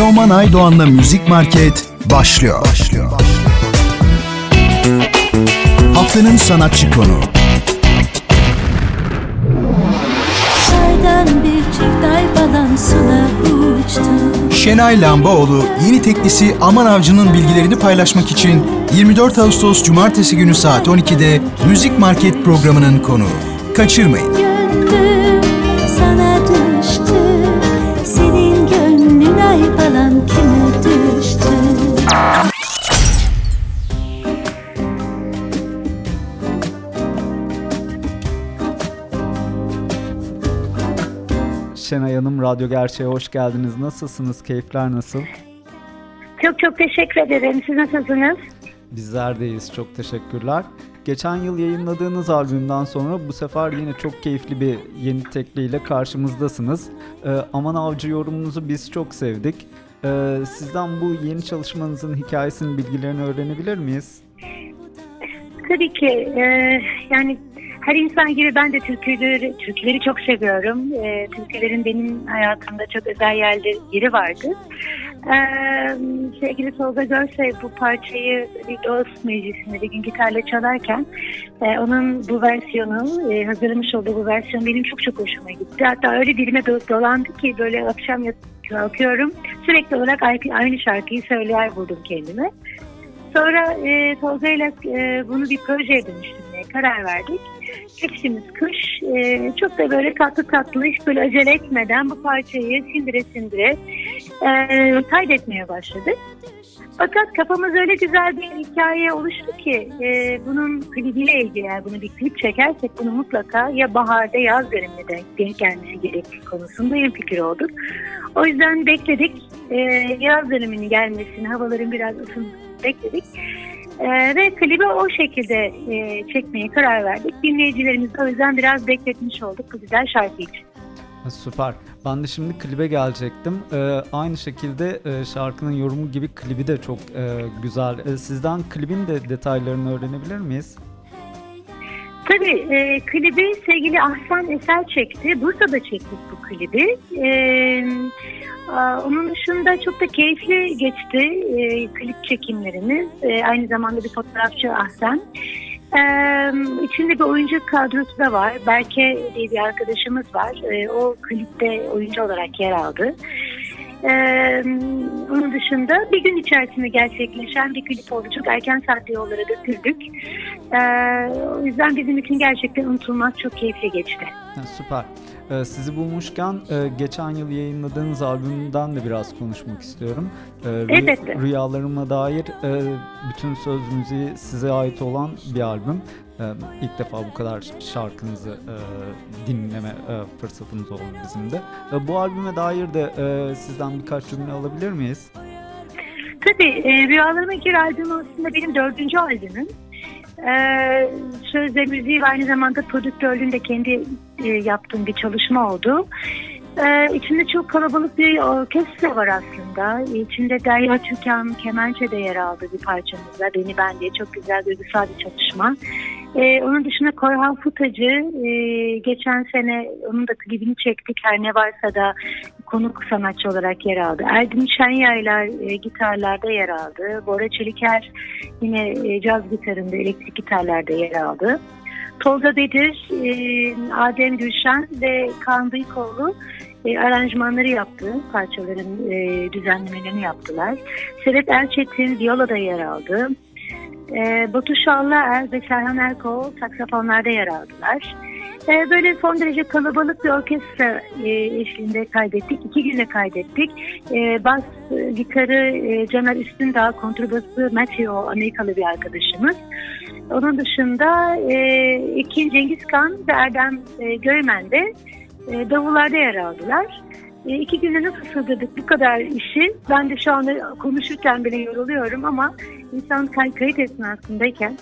Teoman Aydoğan'la Müzik Market başlıyor. başlıyor. Haftanın sanatçı konu. Şenay Lambaoğlu yeni teklisi Aman Avcı'nın bilgilerini paylaşmak için 24 Ağustos Cumartesi günü saat 12'de Müzik Market programının konuğu. Kaçırmayın. Hanım, Radyo Gerçeğe hoş geldiniz. Nasılsınız? Keyifler nasıl? Çok çok teşekkür ederim. Siz nasılsınız? Bizler deyiz. Çok teşekkürler. Geçen yıl yayınladığınız albümden sonra bu sefer yine çok keyifli bir yeni tekliyle karşımızdasınız. Ee, Aman Avcı yorumunuzu biz çok sevdik. Ee, sizden bu yeni çalışmanızın hikayesinin bilgilerini öğrenebilir miyiz? Tabii ki. E, yani her insan gibi ben de türküleri, türküleri çok seviyorum. E, türkülerin benim hayatımda çok özel yerleri, yeri vardı. E, sevgili Tolga Görse bu parçayı bir dost meclisinde bir gün gitarla çalarken e, onun bu versiyonu, e, hazırlamış olduğu bu versiyon benim çok çok hoşuma gitti. Hatta öyle dilime dolandı ki böyle akşam kalkıyorum sürekli olarak aynı şarkıyı söyleyer buldum kendime. Sonra e, Tolga ile e, bunu bir projeye dönüştürmeye karar verdik. Geçtiğimiz kış e, çok da böyle tatlı tatlı hiç böyle acele etmeden bu parçayı sindire sindire e, kaydetmeye başladık. Fakat kafamız öyle güzel bir hikaye oluştu ki e, bunun klibiyle ilgili eğer bunu bir klip çekersek bunu mutlaka ya baharda yaz döneminde denk gelmesi gerektiği konusunda bir fikir olduk. O yüzden bekledik. E, yaz döneminin gelmesini, havaların biraz ısınmasını bekledik. Ee, ve klibi o şekilde e, çekmeye karar verdik. Dinleyicilerimizi o yüzden biraz bekletmiş olduk bu güzel şarkı için. Süper. Ben de şimdi klibe gelecektim. Ee, aynı şekilde e, şarkının yorumu gibi klibi de çok e, güzel. E, sizden klibin de detaylarını öğrenebilir miyiz? Tabii e, klibi sevgili Ahsen Eser çekti. Bursa'da çektik bu klibi. E, onun dışında çok da keyifli geçti e, klip çekimlerimiz. E, aynı zamanda bir fotoğrafçı Ahsen. Ee, içinde bir oyuncu kadrosu da var. Berke diye bir arkadaşımız var. Ee, o klipte oyuncu olarak yer aldı. Ee, onun dışında bir gün içerisinde gerçekleşen bir klip oldu. Çok erken saatte yollara götürdük. Ee, o yüzden bizim için gerçekten unutulmaz çok keyifli geçti. Ha, süper. Ee, sizi bulmuşken e, geçen yıl yayınladığınız albümden de biraz konuşmak istiyorum. Ee, Elbette. Rüyalarıma dair e, bütün söz müziği size ait olan bir albüm. Ee, ilk defa bu kadar şarkınızı e, dinleme fırsatımız oldu bizim de. Bu albüme dair de sizden birkaç cümle alabilir miyiz? Tabii. Rüyalarıma gir albüm aslında benim dördüncü albümüm. Ee, söz ve müziği ve aynı zamanda prodüktörlüğünde kendi e, yaptığım bir çalışma oldu. Ee, içinde çok kalabalık bir orkestra var aslında. İçinde Derya Türkan Kemençe de yer aldı bir parçamızda. Beni Ben diye çok güzel duygusal bir çalışma. Ee, onun dışında Korhan Futacı e, geçen sene onun da klibini çektik. Her ne varsa da konuk sanatçı olarak yer aldı. Erdin Şenyaylar e, gitarlarda yer aldı. Bora Çeliker yine e, caz gitarında, elektrik gitarlarda yer aldı. Tolga Bedir, e, Adem Gülşen ve Kaan Bıyıkoğlu e, aranjmanları yaptı. Parçaların e, düzenlemelerini yaptılar. Serhat Erçetin Viola'da yer aldı. E, Batu Şallıer ve Serhan Erkol saksafonlarda yer aldılar. E, böyle son derece kalabalık bir orkestra e, eşliğinde kaydettik. İki günde kaydettik. E, bas gitarı e, Caner Üstündağ, kontrbası Matthew Amerikalı bir arkadaşımız. Onun dışında e, Ekin Cengiz Kan ve Erdem e, Göymen de e, davullarda yer aldılar. E, iki günde nasıl sığdırdık bu kadar işi? Ben de şu anda konuşurken bile yoruluyorum ama insan kayıt esnasındayken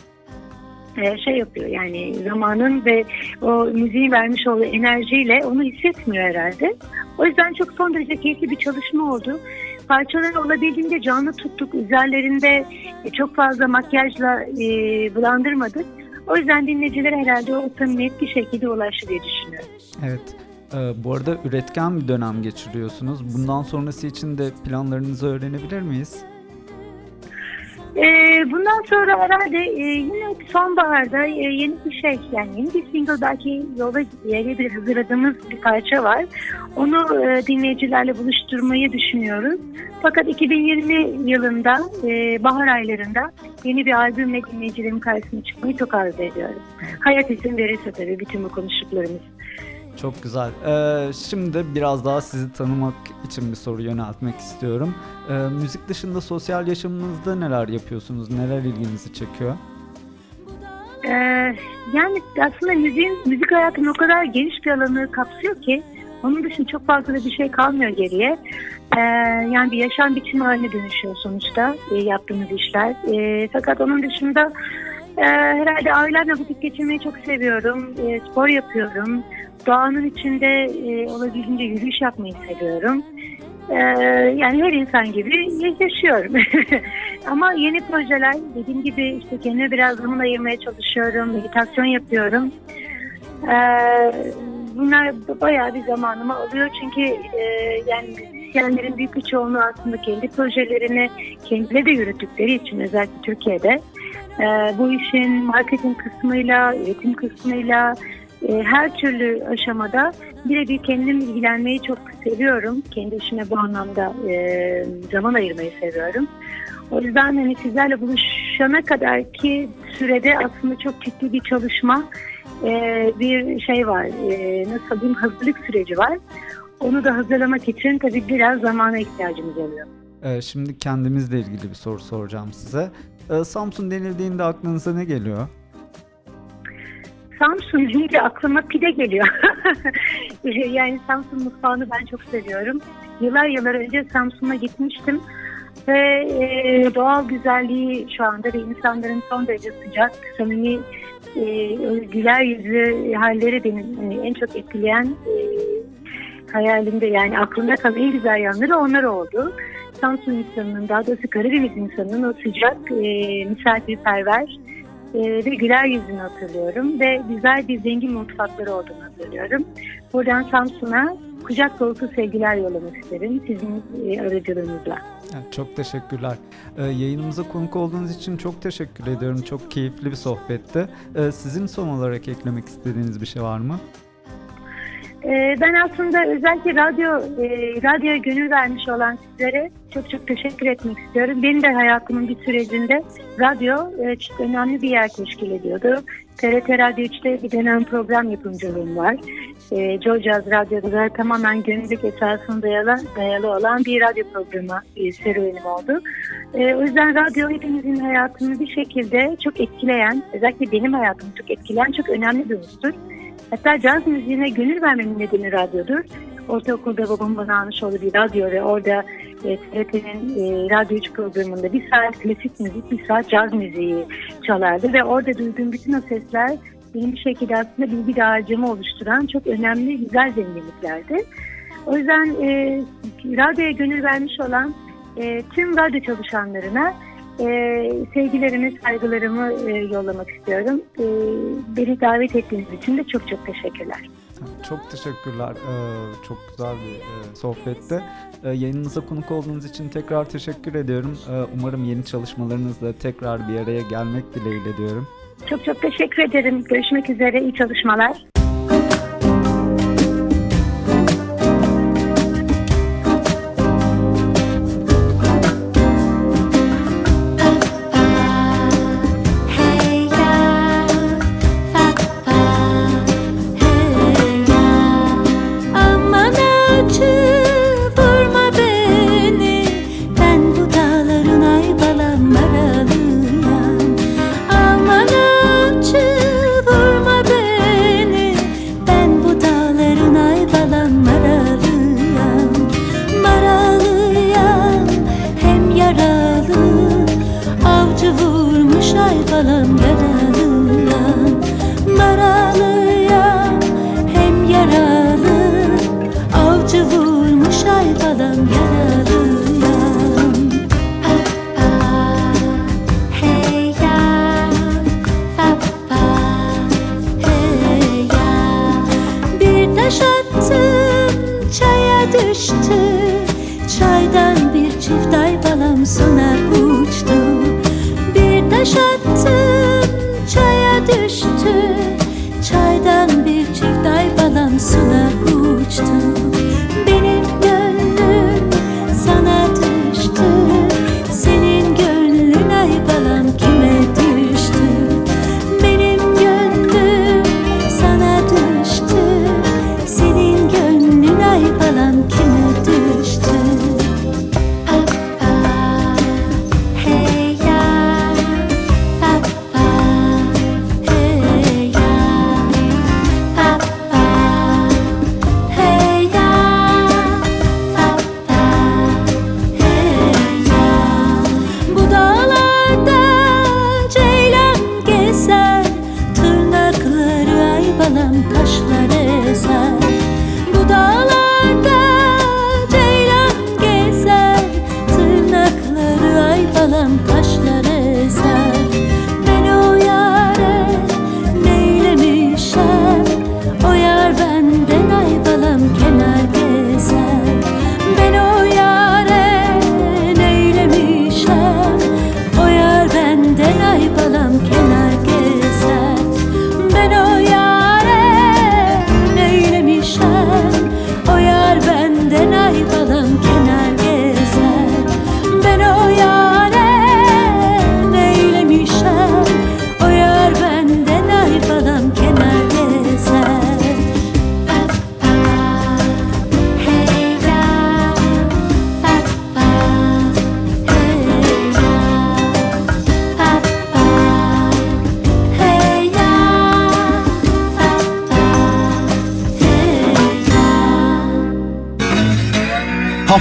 e, şey yapıyor yani zamanın ve o müziği vermiş olduğu enerjiyle onu hissetmiyor herhalde. O yüzden çok son derece keyifli bir çalışma oldu. Parçaları olabildiğince canlı tuttuk. Üzerlerinde e, çok fazla makyajla e, bulandırmadık. O yüzden dinleyicilere herhalde o samimiyet bir şekilde ulaştı diye düşünüyorum. Evet. Ee, bu arada üretken bir dönem geçiriyorsunuz. Bundan sonrası için de planlarınızı öğrenebilir miyiz? Ee, bundan sonra herhalde e, yine sonbaharda e, yeni bir şey yani yeni bir single belki yola bir hazırladığımız bir parça var. Onu e, dinleyicilerle buluşturmayı düşünüyoruz. Fakat 2020 yılında e, bahar aylarında yeni bir albümle dinleyicilerin karşısına çıkmayı çok arzu ediyorum. Hayat izin verirse tabii bütün bu konuştuklarımız. Çok güzel. Ee, şimdi biraz daha sizi tanımak için bir soru yöneltmek istiyorum. Ee, müzik dışında sosyal yaşamınızda neler yapıyorsunuz? Neler ilginizi çekiyor? Ee, yani aslında müziğin, müzik hayatının o kadar geniş bir alanı kapsıyor ki onun dışında çok fazla da bir şey kalmıyor geriye. Ee, yani bir yaşam biçimi haline dönüşüyor sonuçta e, yaptığımız işler. E, fakat onun dışında e, herhalde ailemle vakit geçirmeyi çok seviyorum. E, spor yapıyorum. Doğanın içinde e, olabildiğince yürüyüş yapmayı seviyorum. E, yani her insan gibi yaşıyorum. Ama yeni projeler dediğim gibi işte kendime biraz zaman ayırmaya çalışıyorum. Meditasyon yapıyorum. E, bunlar bayağı bir zamanımı alıyor çünkü e, yani müzisyenlerin büyük bir çoğunluğu aslında kendi projelerini kendileri de yürüttükleri için özellikle Türkiye'de e, bu işin marketing kısmıyla, üretim kısmıyla, e, her türlü aşamada birebir kendim ilgilenmeyi çok seviyorum. Kendi işime bu anlamda e, zaman ayırmayı seviyorum. O yüzden hani sizlerle buluşana kadar ki sürede aslında çok ciddi bir çalışma, e, bir şey var, e, nasıl diyeyim hazırlık süreci var. Onu da hazırlamak için tabii biraz zamana ihtiyacımız oluyor. Ee, şimdi kendimizle ilgili bir soru soracağım size. Ee, Samsun denildiğinde aklınıza ne geliyor? Samsun deyince aklıma pide geliyor. yani Samsun mutfağını ben çok seviyorum. Yıllar yıllar önce Samsun'a gitmiştim. Ve e, doğal güzelliği şu anda ve insanların son derece sıcak, samimi, e, güler yüzlü halleri benim e, en çok etkileyen e, hayalimde yani aklımda kalan en güzel yanları onlar oldu. Samsun insanının daha doğrusu Karadeniz insanının o sıcak, e, misafirperver, ve güler yüzünü hatırlıyorum ve güzel bir zengin mutfakları olduğunu hatırlıyorum. Buradan Samsun'a kucak dolusu sevgiler yollamak isterim sizin e, aracılığınızla. çok teşekkürler. Ee, yayınımıza konuk olduğunuz için çok teşekkür ediyorum. Çok keyifli bir sohbetti. Ee, sizin son olarak eklemek istediğiniz bir şey var mı? Ee, ben aslında özellikle radyo e, radyoya gönül vermiş olan sizlere çok çok teşekkür etmek istiyorum. Benim de hayatımın bir sürecinde radyo e, çok önemli bir yer teşkil ediyordu. TRT Radyo 3'te bir dönem program yapımcılığım var. E, Joe Jazz Radyo'da da tamamen gönüllülük esasına dayalı, dayalı olan bir radyo programı e, serüvenim oldu. E, o yüzden radyo hepimizin hayatını bir şekilde çok etkileyen, özellikle benim hayatımı çok etkileyen çok önemli bir unsur. Hatta caz müziğine gönül vermemin nedeni radyodur. Ortaokulda babam bana almış olduğu bir radyo ve orada e, TRT'nin e, Radyo 3 programında bir saat klasik müzik, bir saat caz müziği çalardı ve orada duyduğum bütün o sesler benim bir şekilde aslında bilgi dağarcığımı oluşturan çok önemli, güzel zenginliklerdi. O yüzden e, radyoya gönül vermiş olan e, tüm radyo çalışanlarına e, sevgilerimi, saygılarımı e, yollamak istiyorum. E, beni davet ettiğiniz için de çok çok teşekkürler. Çok teşekkürler. Ee, çok güzel bir e, sohbette. Ee, yayınınıza konuk olduğunuz için tekrar teşekkür ediyorum. Ee, umarım yeni çalışmalarınızla tekrar bir araya gelmek dileğiyle diyorum. Çok çok teşekkür ederim. Görüşmek üzere. İyi çalışmalar. çaybadan gel.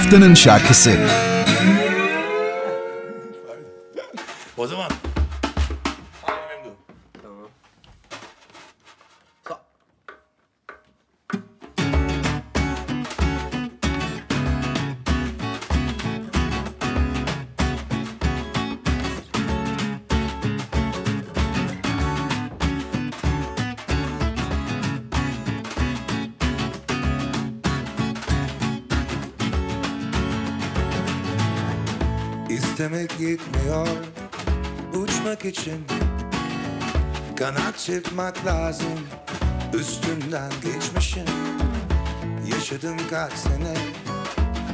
Haftanın şarkısı. İstemek yetmiyor uçmak için. Kanat çırpmak lazım üstünden geçmişim. Yaşadım kaç sene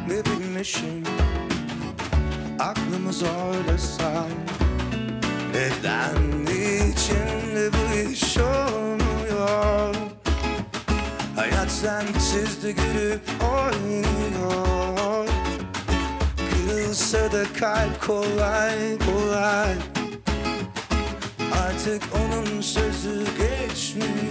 ne bilmişim. Aklımı zorlasam Neden içinde bu iş olmuyor? Hayat sensiz de gülüp oynuyor Kırılsa da kalp kolay kolay. Artık onun sözü geçmiyor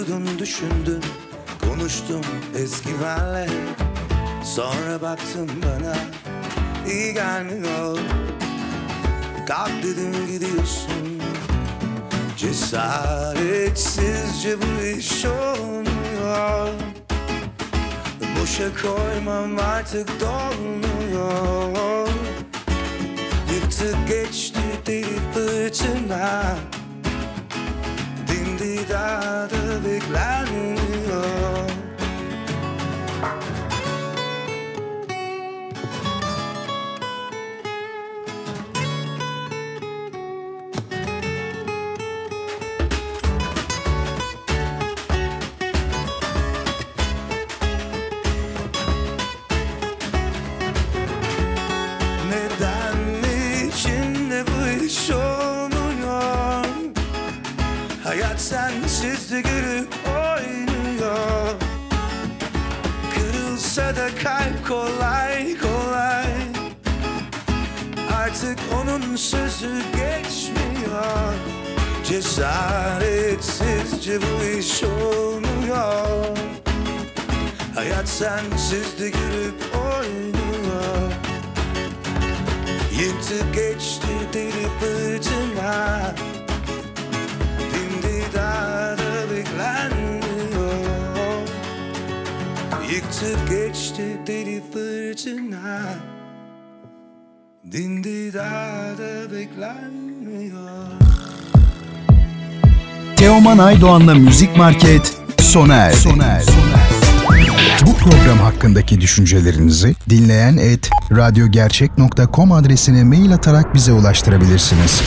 Oturdum düşündüm konuştum eski benle. Sonra baktım bana iyi gelmiyor. Kalk dedim gidiyorsun. Cesaretsizce bu iş olmuyor. Boşa koymam artık dolmuyor. Yıktı geçti deli fırtına. Dindi dağda Hayat sensiz de gülüp oynuyor. Kırılsa da kalp kolay kolay. Artık onun sözü geçmiyor. Cesaretsizce bu iş olmuyor. Hayat sensiz de gülüp oynuyor. Yıktı geçti deli fırtına Yıktı geçti deli fırtına Dindi dağda beklenmiyor Teoman Aydoğan'la Müzik Market sona erdi. Sona erdi. Bu program hakkındaki düşüncelerinizi dinleyen et radyogercek.com adresine mail atarak bize ulaştırabilirsiniz.